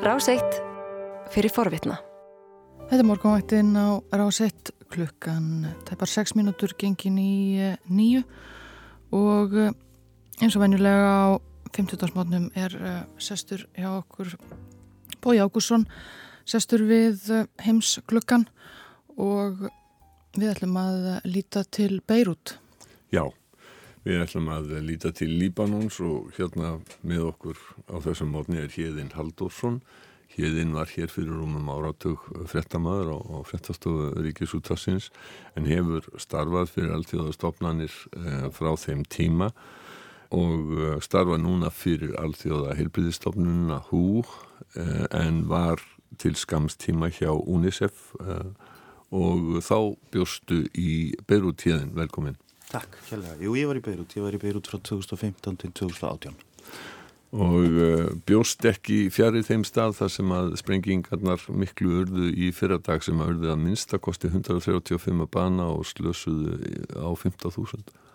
Ráseitt fyrir forvitna. Þetta morgunvættin á Ráseitt klukkan tæpar 6 mínútur gengin í eh, nýju og eh, eins og venjulega á 50. mótnum er eh, sestur hjá okkur Bói Ágússon sestur við heims klukkan og við ætlum að líta til Beirut. Já, við ætlum að líta til Líbanons og hérna með okkur á þessum mótni er Híðin Halldórsson Híðin var hér fyrir rúmum áratug frettamæður á, frettastofu Ríkisútassins en hefur starfað fyrir allþjóðastofnanir eh, frá þeim tíma og eh, starfa núna fyrir allþjóða heilbyrðistofnununa HÚ eh, en var til skamstíma hjá UNICEF og þá bjóstu í Beirut híðin, velkomin. Takk, hérlega. Jú, ég var í Beirut. Ég var í Beirut frá 2015 til 2018 og uh, bjóst ekki fjarið þeim stað þar sem að sprengingarnar miklu urðu í fyrradag sem að urðu að minnstakosti 135 bana og slösuðu á 15.000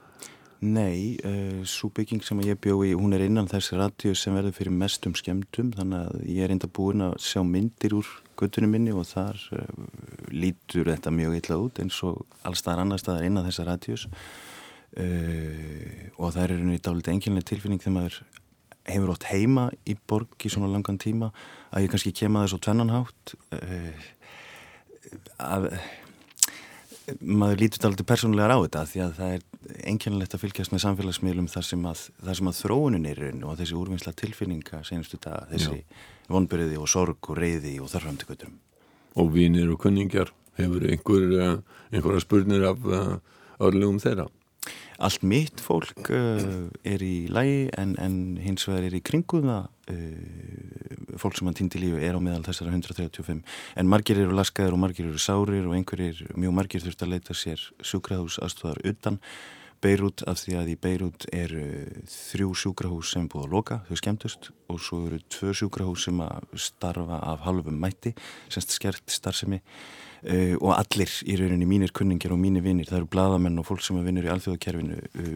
Nei, uh, svo bygging sem ég bjói, hún er innan þessi radíu sem verður fyrir mestum skemmtum þannig að ég er enda búin að sjá myndir úr göttunum minni og þar uh, lítur þetta mjög illa út eins og allstaðar annar staðar innan þessa radíus og það er einhvern veginn dálítið enginlega tilfinning þegar maður hefur ótt heima í borg í svona langan tíma að ég kannski kema þess á tvennanhátt uh, að maður lítur alltaf persónulegar á þetta því að það er einkennilegt að fylgjast með samfélagsmiðlum þar sem að, þar sem að þróunin er og þessi úrvinnsla tilfinninga senastu dag, þessi vonbyrði og sorg og reyði og þarframtökutum. Og vinir og kunningjar hefur einhver, eh, einhverja spurnir af uh, örlugum þeirra? Allt mitt fólk uh, er í lægi en, en hins vegar er í kringuða uh, fólk sem hann týndi lífi er á meðal þessara 135 en margir eru laskaðir og margir eru sárir og einhverjir, mjög margir þurft að leita sér sjúkrahús aðstofar utan Beirut af því að í Beirut eru þrjú sjúkrahús sem er búið að loka, þau skemmtust og svo eru tvö sjúkrahús sem að starfa af halvum mætti, semst skert starfsemi. Uh, og allir í rauninni mínir kunningir og mínir vinnir, það eru bladamenn og fólk sem er vinnur í alþjóðakerfinu uh,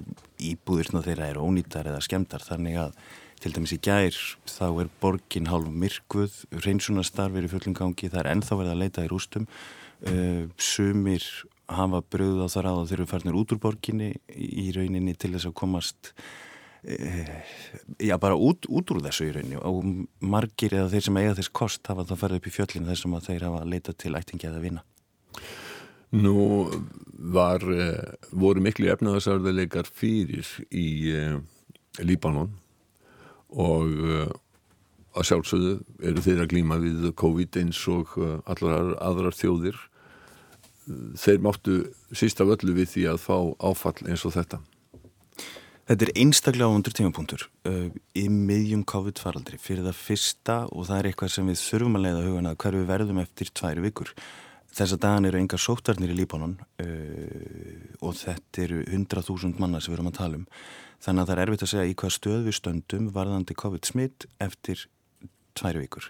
íbúðurna þeirra eru ónýttar eða skemtar þannig að til dæmis í gær þá er borgin hálf myrkvuð reynsunastarfir í fullum gangi það er ennþá verið að leita í rústum. Uh, sumir hafa bröð á þar að þeir eru farnir út úr borginni í rauninni til þess að komast Eh, já bara út, út úr þessu í rauninni. Og margir eða þeir sem eiga þess kost hafa það farið upp í fjöllinu þessum að þeir hafa leitað til ættingi að vinna Nú var eh, voru miklu efnaðarsarðarleikar fyrir í Líbanon og eh, að sjálfsögðu eru þeir að glíma við COVID eins og eh, allar aðrar þjóðir. Þeir máttu sísta völlu við því að fá áfall eins og þetta. Þetta er einstaklega ándur tímapunktur uh, í miðjum COVID-faraldri. Fyrir það fyrsta og það er eitthvað sem við þurfum að leiða hugana hver við verðum eftir tværi vikur. Þessa dagan eru enga sóttarnir í Líbanon uh, og þetta eru 100.000 manna sem við erum að tala um. Þannig að það er erfitt að segja í hvað stöð við stöndum varðandi COVID-smitt eftir tværi vikur.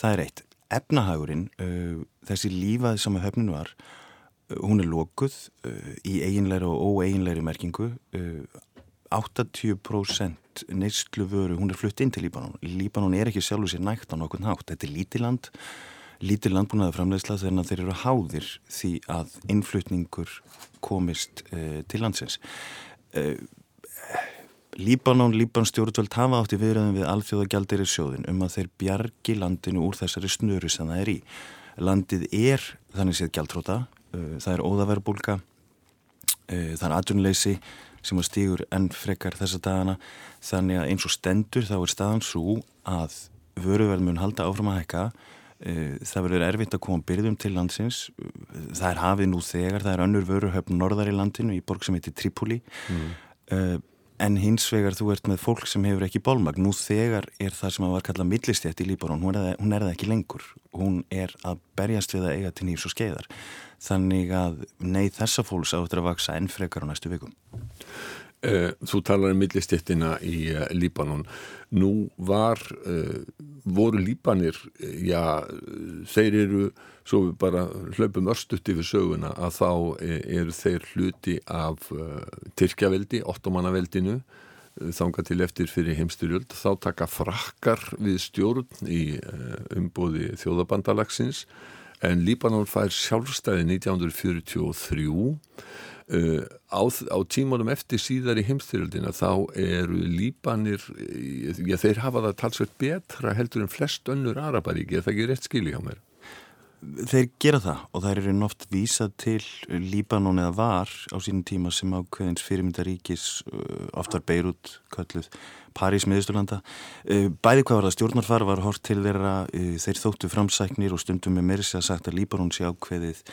Það er eitt. Efnahagurinn, uh, þessi lífað sem að höfninu var, uh, hún er lókuð uh, í eiginleiri og óeiginleiri merkingu 80% neyslu vöru, hún er flutt inn til Líbanon. Líbanon er ekki sjálfur sér nægt á nokkurn hátt. Þetta er lítið land, lítið landbúnaða framleiðsla þegar þeir eru háðir því að innflutningur komist uh, til landsins. Uh, Líbanon, Líban stjórnvöld hafa átti viðræðum við alþjóðagjaldir í sjóðin um að þeir bjargi landinu úr þessari snöru sem það er í. Landið er þannig séð gjaldtróta, uh, það er óðaverbulga, það er atvinnleysi, sem að stýgur enn frekar þessa dagana þannig að eins og stendur þá er staðan svo að vöruverð mun halda áfram að hækka e, það verður erfitt að koma byrðum til landsins. Það er hafið nú þegar, það er önnur vöruhöfn norðar í landinu í borg sem heitir Tripoli mm. en hins vegar þú ert með fólk sem hefur ekki bólmagn nú þegar er það sem var kallað millistjætt í Líbarón, hún, hún er það ekki lengur. Hún er að berjast við að eiga til nýjus og skeiðar. Þannig að nei þessa fólks áttur að vaksa enn frekar á næstu vikum. eh, Þú talar um millistéttina í uh, Líbanon. Nú var uh, voru Líbanir já, þeir eru svo við bara hlaupum örstutt yfir söguna að þá eru þeir hluti af Tyrkjaveldi, ottomannaveldinu þanga til eftir fyrir heimstyrjöld þá taka frakkar við stjórn í umbóði þjóðabandalagsins en Líbanon fær sjálfstæði 1943 Uh, á, á tímanum eftir síðar í heimstyrjöldina þá eru Líbanir já, þeir hafa það talsveit betra heldur en flest önnur Araparíki, er það ekki rétt skilji á mér? Þeir gera það og það eru oft vísað til Líbanon eða var á sínum tíma sem ákveðins fyrirmyndaríkis uh, oftar Beirut, Kölluð París, Miðusturlanda uh, bæði hvað var það stjórnarfar var hort til þeirra þeir þóttu framsæknir og stundum með mér sé að sagt að Líbanon sé ákveðið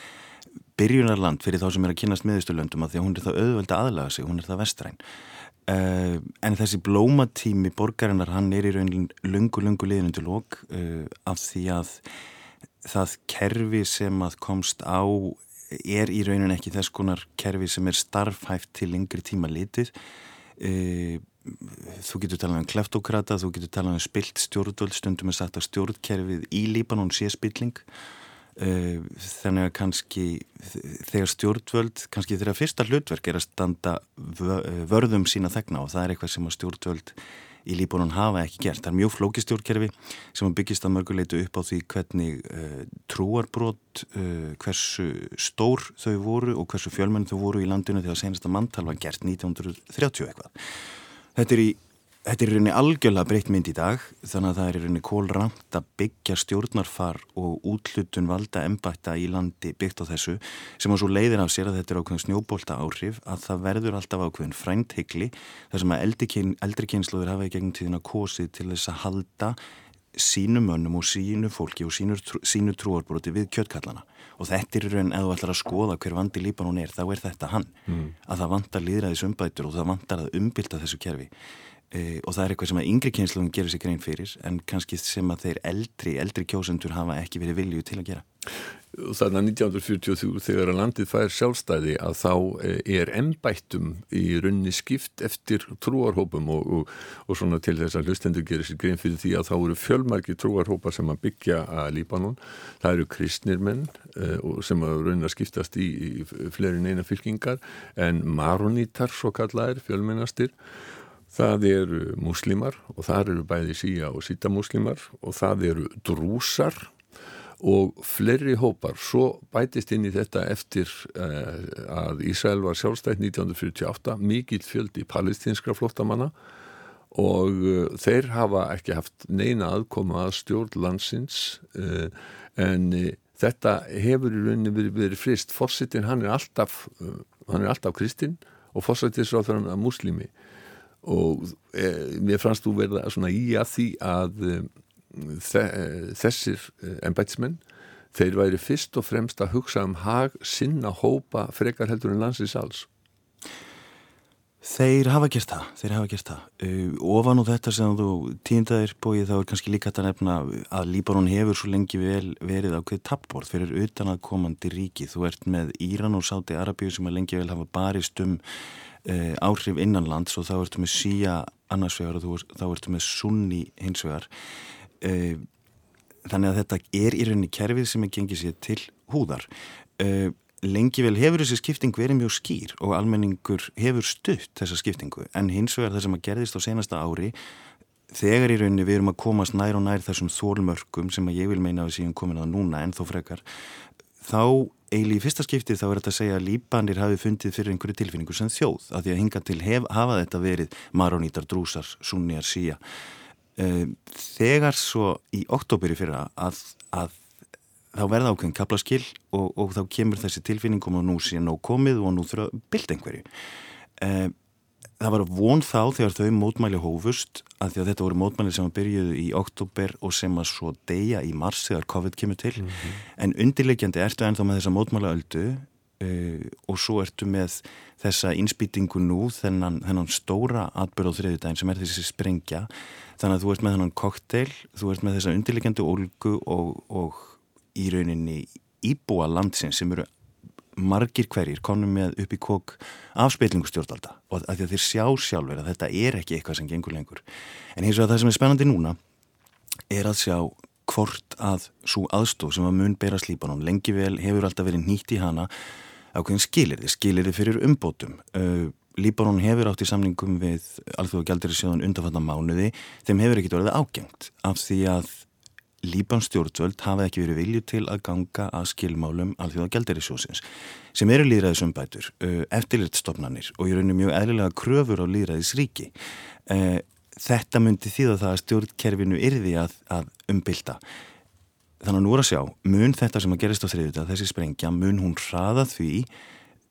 byrjunarland fyrir þá sem er að kynast miðusturlöndum að því að hún er það auðveld að aðlaga sig, hún er það vestræn. Uh, en þessi blómatími borgarinnar hann er í raunin lungu, lungu liðinu til lók uh, af því að það kerfi sem að komst á er í raunin ekki þess konar kerfi sem er starfhæft til yngri tíma litið. Uh, þú getur talað um kleftokrata, þú getur talað um spilt stjórnvöld, stundum er sagt að stjórnkerfið í Líbanon sé spilling. Eh, þannig að kannski þegar stjórnvöld, kannski þegar fyrsta hlutverk er að standa vörðum sína þegna og það er eitthvað sem að stjórnvöld í Líbónun hafa ekki gert. Það er mjög flóki stjórnkerfi sem byggist að mörguleitu upp á því hvernig uh, trúarbrót, uh, hversu stór þau voru og hversu fjölmenn þau voru í landinu þegar senasta manntal var gert 1930 eitthvað. Þetta er í Þetta er í rauninni algjörlega breytt mynd í dag þannig að það er í rauninni kólramt að byggja stjórnarfar og útlutun valda embætta í landi byggt á þessu sem á svo leiðir af sér að þetta er ákveðin snjóbólta áhrif að það verður alltaf ákveðin fræntheikli þar sem að eldri kynsluður hafa í gegnum tíðina kosið til þess að halda sínu mönnum og sínu fólki og sínu, sínu trúarbróti við kjöttkallana og þetta er í rauninni að þú ætlar að skoða hver vandi lípan hún er þá er þetta hann. Mm. að það vantar e, og það er eitthvað sem að yngri kynsluðum gerir sig grein fyrir en kannski sem að þeir eldri, eldri kjósendur hafa ekki verið vilju til að gera. Þannig að 1943 þegar að landið fær sjálfstæði að þá eh, er ennbættum í runni skipt eftir trúarhópum og, og, og svona til þess að hlustendur gerir sér grein fyrir því að þá eru fjölmarki trúarhópar sem að byggja að Líbanon. Það eru kristnir menn eh, sem að runna skiptast í, í fleiri neina fylkingar en maronítar svo kallaðir fjölmennastir Það eru muslimar og það eru bæði síja og síta muslimar og það eru drúsar og fleiri hópar. Svo bætist inn í þetta eftir uh, að Ísrael var sjálfstætt 1948, mikill fjöldi palestinskra flottamanna og uh, þeir hafa ekki haft neina aðkoma að stjórn landsins uh, en þetta hefur í rauninni verið, verið frist. Fossettin hann er alltaf, hann er alltaf kristinn og fossettisráður hann er muslimi og e, mér fannst þú verða svona í að því að e, þessir ennbætsmenn þeir væri fyrst og fremst að hugsa um hag sinna hópa frekar heldur en landsins alls Þeir hafa gert það, þeir hafa gert það. Uh, ofan og þetta sem þú týndaðir bóið þá er kannski líka þetta nefna að Líbanon hefur svo lengi vel verið ákveð tappbord fyrir utan að komandi ríki. Þú ert með Íran og Sáti Arabíu sem að lengi vel hafa barist um uh, áhrif innanlands og þá ertu með Sía annarsvegar og þá ertu með Sunni hinsvegar. Uh, þannig að þetta er í rauninni kerfið sem er gengið sér til húðar. Uh, lengi vel hefur þessi skipting verið mjög skýr og almenningur hefur stutt þessa skiptingu en hins vegar það sem að gerðist á senasta ári þegar í rauninni við erum að komast nær og nær þessum þólmörkum sem að ég vil meina að við séum komin að núna en þó frekar þá eiginlega í fyrsta skiptið þá er þetta að segja að líbanir hafi fundið fyrir einhverju tilfinningu sem þjóð að því að hinga til hef, hafa þetta verið marónítar, drúsar, sunniar, síja ehm, þegar svo í oktober í fyrra að, að þá verða ákveðin kaplaskill og, og þá kemur þessi tilfinningum og nú sé nóg komið og nú þurfa að bylda einhverju. Það var von þá þegar þau mótmæli hófust að því að þetta voru mótmæli sem að byrjuðu í oktober og sem að svo deyja í mars þegar COVID kemur til. Mm -hmm. En undirleikjandi ertu ennþá með þessa mótmæla öldu eh, og svo ertu með þessa innspýtingu nú þennan, þennan stóra atbyrð á þriðudagin sem er þessi sprengja. Þannig að þú ert með þennan kokteil, þú ert með þessa undirleikjandi ólgu og, og í rauninni íbúa landsins sem eru margir hverjir konum með upp í kók afspillingu stjórnvalda. Og að þeir sjá sjálfur að þetta er ekki eitthvað sem gengur lengur. En hins vegar það sem er spennandi núna er að sjá hvort að svo aðstóð sem að mun bera slípanum lengi vel hefur alltaf verið nýtt í hana ákveðin skilirði, skilirði fyrir umbótum. Uh, Líbanon hefur átt í samningum við alþjóða gældir í sjóðan undanfatna mánuði, þeim hefur ekkit verið ágengt af því að Líbans stjórnvöld hafa ekki verið vilju til að ganga að skilmálum alþjóða sjóðsins sem eru líðræðisumbætur, eftirlitstofnanir og í rauninu mjög eðlilega kröfur á líðræðisríki. Þetta myndi þýða það að stjórnkerfinu yrði að, að umbylta. Þannig að nú er að sjá, mun þetta sem að gerist á þriðuta, þessi sprengja, mun hún hraða því,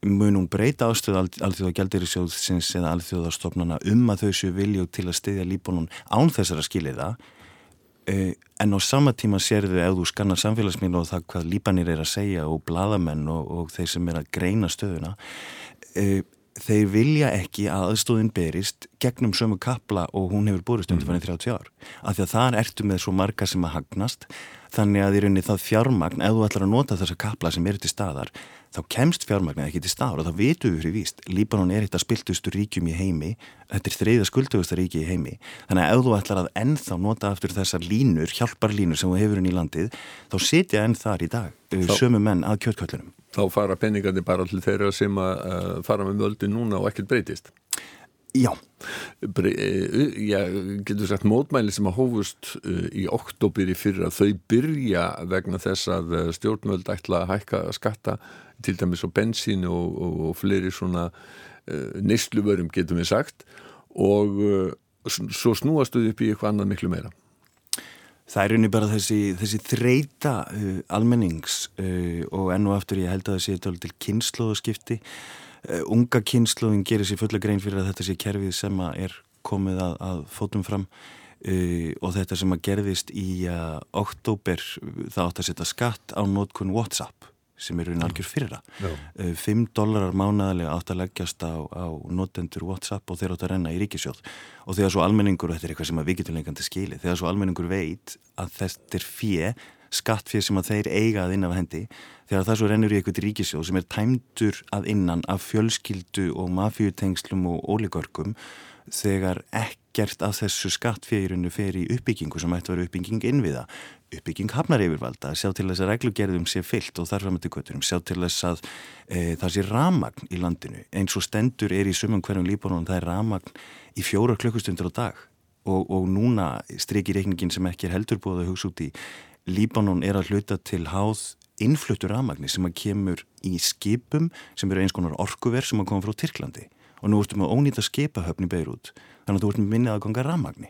mun hún breyta ástöðu alþjóða gældirisjóðsins eða alþjóðastofnana um að þau séu vilju til að styðja líbónun án þessara skiliða, en á sama tíma sérðu ef þú skannar samfélagsmiðla og það hvað líbanir er að segja og bladamenn og, og þeir sem er að greina stöðuna, eh, þeir vilja ekki að aðstóðin berist gegnum sömu kapla og hún hefur borist undir mm. 30 ár. Af því að þar ertu með svo marga sem að hagnast þannig að í rauninni það fjármagn ef þú ætlar að nota þessa kapla sem eru til staðar þá kemst fjármagn ekki til staðar og þá vitum við fyrir víst, Líbanon er eitt að spiltustu ríkjum í heimi, þetta er þreyða skuldugusta ríki í heimi, þannig að ef þú ætlar að ennþá nota aftur þessar línur hjálparlínur sem þú hefur inn í landið þá sitja enn þar í dag, þá, sömu menn að kjöldköllunum. Þá fara peningandi bara til þeirra sem að uh, fara með völdu núna og ekkert breytist Já. Bre eh, já, getur sagt mótmæli sem að hófust uh, í oktober í fyrra, þau byrja vegna þess að eh, stjórnmöld ætla að hækka skatta til dæmis á bensín og, og, og fleiri svona uh, neysluvörum getum við sagt og uh, svo snúastuði upp í eitthvað annað miklu meira. Það er unni bara þessi, þessi þreita almennings og enn og aftur ég held að það sé til kynnslóðaskipti Eh, unga kynnslóðin gerir sér fulla grein fyrir að þetta sé kerfið sem er komið að, að fótum fram. Uh, og þetta sem að gerðist í uh, oktober það átt að setja skatt á nótkun WhatsApp sem eru nálgjör fyrra uh, 5 dólarar mánadalega átt að leggjast á, á nótendur WhatsApp og þeir átt að renna í ríkisjóð og þegar svo almenningur, og þetta er eitthvað sem við getum lengandi skili, þegar svo almenningur veit að þetta er fjö skattfér sem að þeir eiga að innan af hendi þegar það svo rennur í eitthvað ríkisjóð sem er tæmdur að innan af fjölskyldu og mafjutengslum og ólíkörgum þegar ekkert af þessu skattférinu fer í uppbyggingu sem ætti að vera uppbygging innviða. Uppbygging hafnar yfirvalda, sjá til þess að reglugerðum sé fyllt og þarfram til götturum, sjá til þess að e, það sé ramagn í landinu eins og stendur er í sumum hverjum líbónum það er ramagn í fjóra klukkustundur á dag. Og, og núna strykir reikningin sem ekki er heldur búið að hugsa út í Líbanon er að hluta til háð innfluttur rafmagni sem að kemur í skipum sem eru eins konar orkuver sem að koma frá Tyrklandi. Og nú ertum við að ónýta skipahöfni beirút þannig að þú ertum minnið að ganga rafmagni.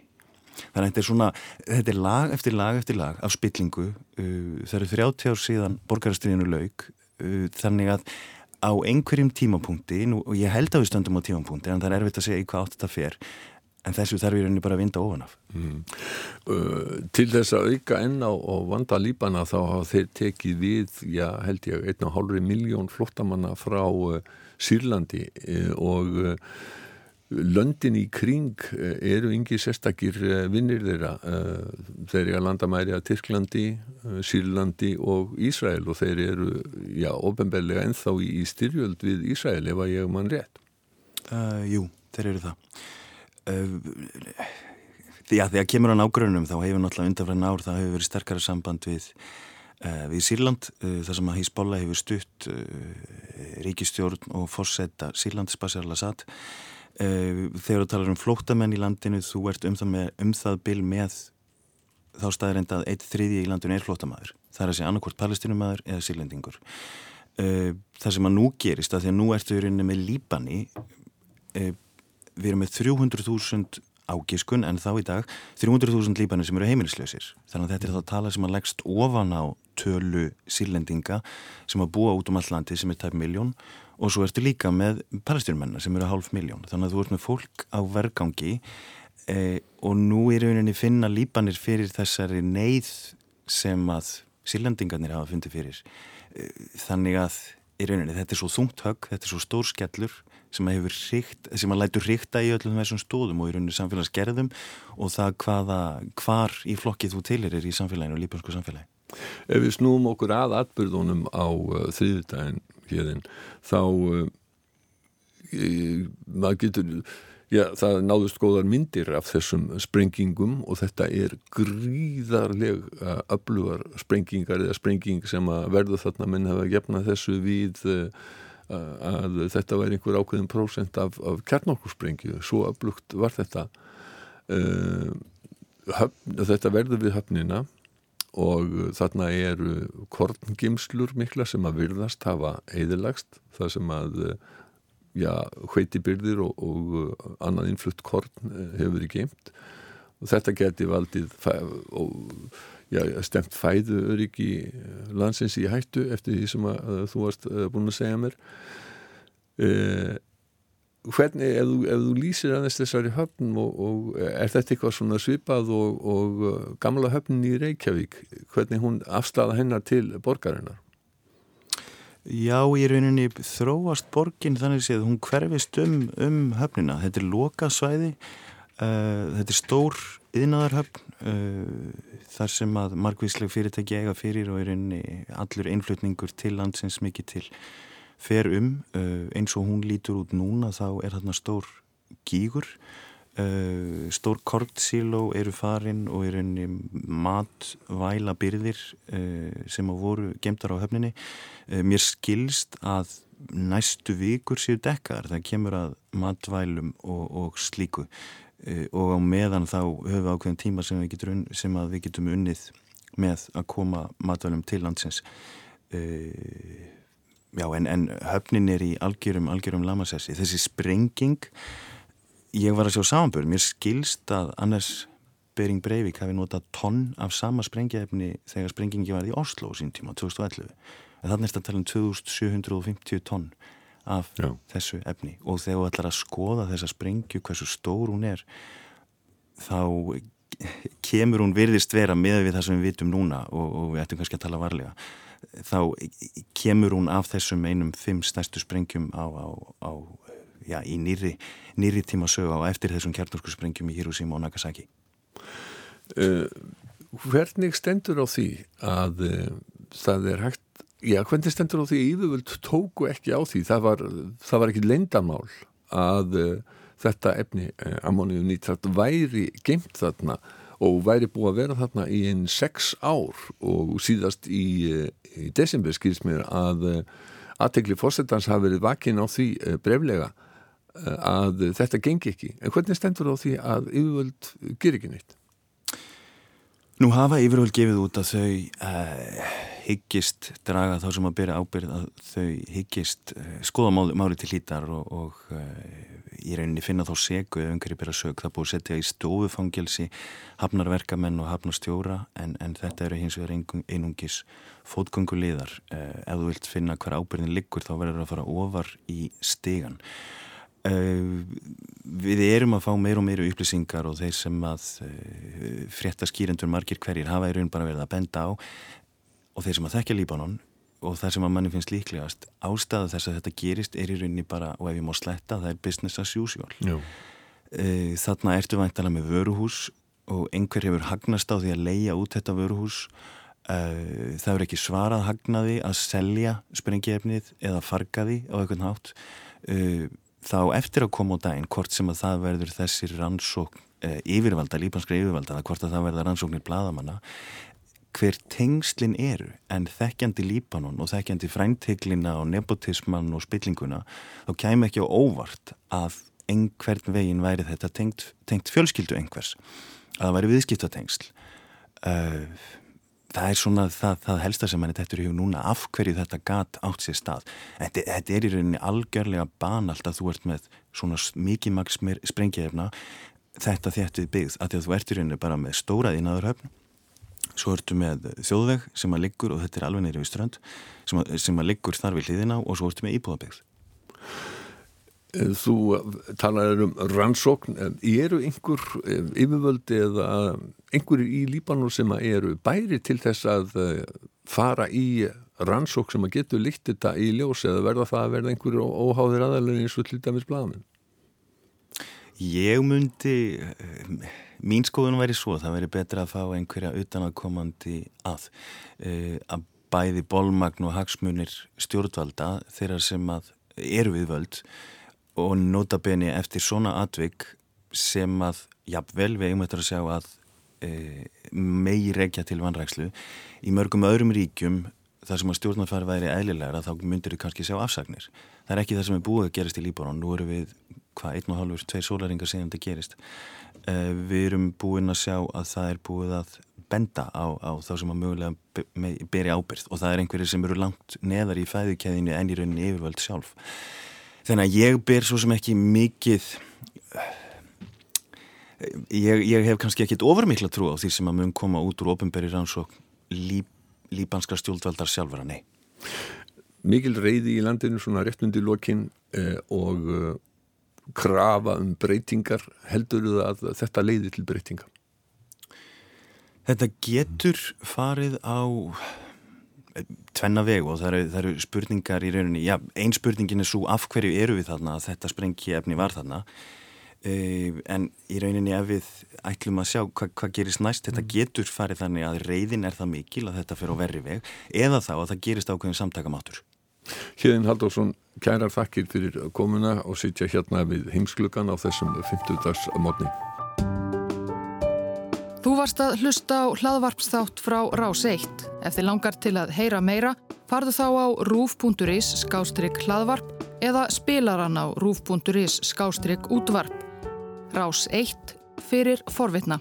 Þannig að þetta er svona, þetta er lag eftir lag eftir lag af spillingu. Uh, það eru 30 ár síðan borgarastriðinu laug uh, þannig að á einhverjum tímapunkti, nú, og ég held að við stöndum á tímapunkti en það er erfitt að segja í hvað átt þetta fer en þessu þarf í rauninni bara að vinda ofanaf mm. uh, Til þess að auka enná og vanda líbana þá hafa þeir tekið við, já held ég einna hálfri miljón flottamanna frá uh, Sýrlandi uh, og uh, löndin í kring uh, eru yngi sérstakir uh, vinnir þeirra. Þeir eru að landa mæri að Tyrklandi Sýrlandi og Ísrael og þeir eru, já, ofenbarlega enþá í, í styrjöld við Ísrael ef að ég mann rétt. Jú, þeir eru það því að því að kemur á nágrunum þá hefur náttúrulega undanfæðin ár það hefur verið sterkara samband við uh, við Sýrland uh, þar sem að Hísbóla hefur stutt ríkistjórn og fórsetta Sýrland Spasjar Lassad þegar þú talar um flóttamenn í landinu þú ert um það, með, um það bil með þá staðir enda að eitt þriði í landinu er flóttamæður það er að segja annarkvort palestinumæður eða sýrlendingur. Það sem að nú gerist að því að nú ertu í rauninni með Líbani við erum með 300.000 ágiskun en þá í dag 300.000 líbanir sem eru heimilislausir. Þannig að þetta er þá tala sem að leggst ofan á tölu sílendinga sem að búa út um all landi sem er tæp miljón og svo ertu líka með palestyrmennar sem eru hálf miljón þannig að þú ert með fólk á vergangi eh, og nú er rauninni finna líbanir fyrir þessari neyð sem að sílendingarnir hafa fundið fyrir. Eh, þannig að í rauninni þetta er svo þungt högg, þetta er svo stór skellur sem að hrikt, sem að lætur hrikta í öllum þessum stóðum og í rauninu samfélagsgerðum og það hvaða, hvar í flokkið þú tilir í samfélaginu og lípansku samfélagi. Ef við snúum okkur að atbyrðunum á uh, þriðdægin hérinn, þá uh, maður getur já, það náðust góðar myndir af þessum sprengingum og þetta er gríðarleg uh, öflugar sprengingar eða sprenging sem að verðu þarna minn hafa gefnað þessu við uh, að þetta væri einhver ákveðin prósent af, af kjarnokkursprengju svo öflugt var þetta. Uh, höfn, þetta verður við höfnina og þarna eru korngimslur mikla sem að virðast hafa eðilagst það sem að já, hveitibyrðir og, og annað innflutt korn hefur verið geimt og þetta geti valdið og já, stemt fæðu öryggi landsins í hættu eftir því sem að, þú varst búin að segja mér. Eh, hvernig, ef þú, ef þú lýsir aðeins þessari höfn og, og er þetta eitthvað svona svipað og, og gamla höfnin í Reykjavík? Hvernig hún afstæða hennar til borgarinnar? Já, í rauninni þróast borgin þannig séð, hún hverfist um, um höfnina, þetta er lokasvæði uh, þetta er stór yðnaðarhöfn uh, þar sem að margvísleg fyrirtæki eiga fyrir og rauninni allur einflutningur til landsins mikið til fer um. Uh, eins og hún lítur út núna þá er þarna stór gígur. Uh, stór kortsíló eru farin og er einni matvæla byrðir sem að voru gemtar á höfninni. Mér skilst að næstu vikur séu dekkar það kemur að matvælum og, og slíku og á meðan þá höfum við ákveðin tíma sem við getum, sem við getum unnið með að koma matvælum til landsins eða Já, en, en höfnin er í algjörum, algjörum lamassessi. Þessi sprenging, ég var að sjá samanbörn, mér skilst að annars Bering Breivik hafi notað tonn af sama sprengjafni þegar sprengingi var í Oslo sín tíma, 2011. En þannig er þetta að tala um 2750 tonn af Já. þessu efni. Og þegar þú ætlar að skoða þessa sprengju, hversu stór hún er, þá kemur hún virðist vera með við það sem við vitum núna og, og við ættum kannski að tala varlega. Þá kemur hún af þessum einum fimm stærstu sprengjum á, á, á já, í nýri, nýri tíma sög á eftir þessum kjarnorku sprengjum í Hiroshima og Nagasaki. Uh, Hvernig stendur á því að uh, það er hægt Já, hvernig stendur á því að Íðuvöld tóku ekki á því? Það var, það var ekki leindamál að uh, þetta efni, uh, ammonium nítrat, væri geimt þarna og væri búið að vera þarna í einn sex ár og síðast í, eh, í desember skilst mér að eh, aðtegli fórsetans hafi verið vakin á því eh, breflega að þetta gengi ekki. En hvernig stendur á því að yfirvöld ger ekki neitt? Nú hafa yfirvöld gefið út að þau uh, hyggist draga þá sem að byrja ábyrð að þau hyggist uh, skoða máli, til hlítar og, og uh, í rauninni finna þá segu ef einhverju byrja sög. Það búið setja í stofufangelsi hafnarverkamenn og hafnarstjóra en, en þetta eru hins vegar einungis fótgönguleðar. Eh, ef þú vilt finna hver ábyrðin liggur þá verður það að fara ofar í stegan. Við erum að fá meir og meir upplýsingar og þeir sem að frétta skýrendur margir hverjir hafa í raun bara verið að benda á og þeir sem að þekkja Líbanon og það sem að manni finnst líklegast ástæða þess að þetta gerist er í rauninni bara og ef ég má sletta það er business as usual. Jú. E, þarna ertu væntalega með vöruhús og einhver hefur hagnast á því að leia út þetta vöruhús. E, það er ekki svarað hagnaði að selja sprengjefnið eða farga því á einhvern hátt. E, þá eftir að koma á daginn hvort sem að það verður þessi rannsókn yfirvalda, lípanskra yfirvalda hvort að það verða rannsóknir bladamanna hver tengslinn eru en þekkjandi Líbanon og þekkjandi frænteglina og nepotisman og spillinguna þá kæm ekki á óvart að einhvern veginn væri þetta tengt, tengt fjölskyldu einhvers að það væri viðskiptatengsl. Uh, það er svona það, það helsta sem manni tettur í hug núna af hverju þetta gat átt sér stað. Þetta, þetta er í rauninni algjörlega banalt að þú ert með svona mikið maks sprengjefna þetta þéttið byggð að, að þú ert í rauninni bara með stóraðinaðurhöfn svo ertu með þjóðveg sem að liggur og þetta er alveg neyri við strönd sem að, sem að liggur þar við hliðina og svo ertu með íbúðabegð eh, Þú talar um rannsókn eru einhver eh, yfirvöldi eða einhverju í Líbanu sem eru bæri til þess að eh, fara í rannsókn sem að getur líkt þetta í ljós eða verða það að verða einhverju óháðir aðalinn eins og hlutamis blamin Ég myndi mín skoðun væri svo, það væri betra að fá einhverja utanakomandi að uh, að bæði bólmagn og hagsmunir stjórnvalda þeirra sem að eru við völd og nota beni eftir svona atvik sem að, jafnvel, við eigum eftir að sjá að e, megi regja til vanrækslu í mörgum öðrum ríkjum það sem að stjórnarfæri væri eðlilegra þá myndir við kannski sjá afsagnir. Það er ekki það sem er búið að gerast í Líbanon. Nú eru við, hvað, einn og halvur, tveir sólaringar síðan þetta gerist. Uh, við erum búin að sjá að það er búið að benda á, á þá sem að mögulega beri ábyrð og það er einhverjir sem eru langt neðar í fæðukæðinu en í rauninni yfirvöld sjálf. Þannig að ég ber svo sem ekki mikið ég, ég hef kannski ekkit ofurmikla trú á því sem að mun koma út úr ofinberi rannsók lí, líbanska stjórnvaldar sjálfara, nei. Mikil reyði í landinu svona réttundi lokin eh, og eh, krafa um breytingar heldur þú að þetta leiði til breytinga? Þetta getur farið á eh, tvenna vegu og það eru, það eru spurningar í rauninni, já, ein spurningin er svo af hverju eru við þarna að þetta sprengi efni var þarna Uh, en í rauninni ef við ætlum að sjá hvað hva gerist næst þetta mm. getur farið þannig að reyðin er það mikil að þetta fyrir á verri veg eða þá að það gerist ákveðin samtakamátur Hjeðin Halldórsson, kærar þakkir fyrir komuna og sitja hérna við heimsklugan á þessum 50 dags mótni Þú varst að hlusta á hlaðvarpsþátt frá Rás 1 Ef þið langar til að heyra meira farðu þá á rúf.is skástrygg hlaðvarp eða spilaran á rúf.is skástrygg útvarp. Rás 1 fyrir forvitna.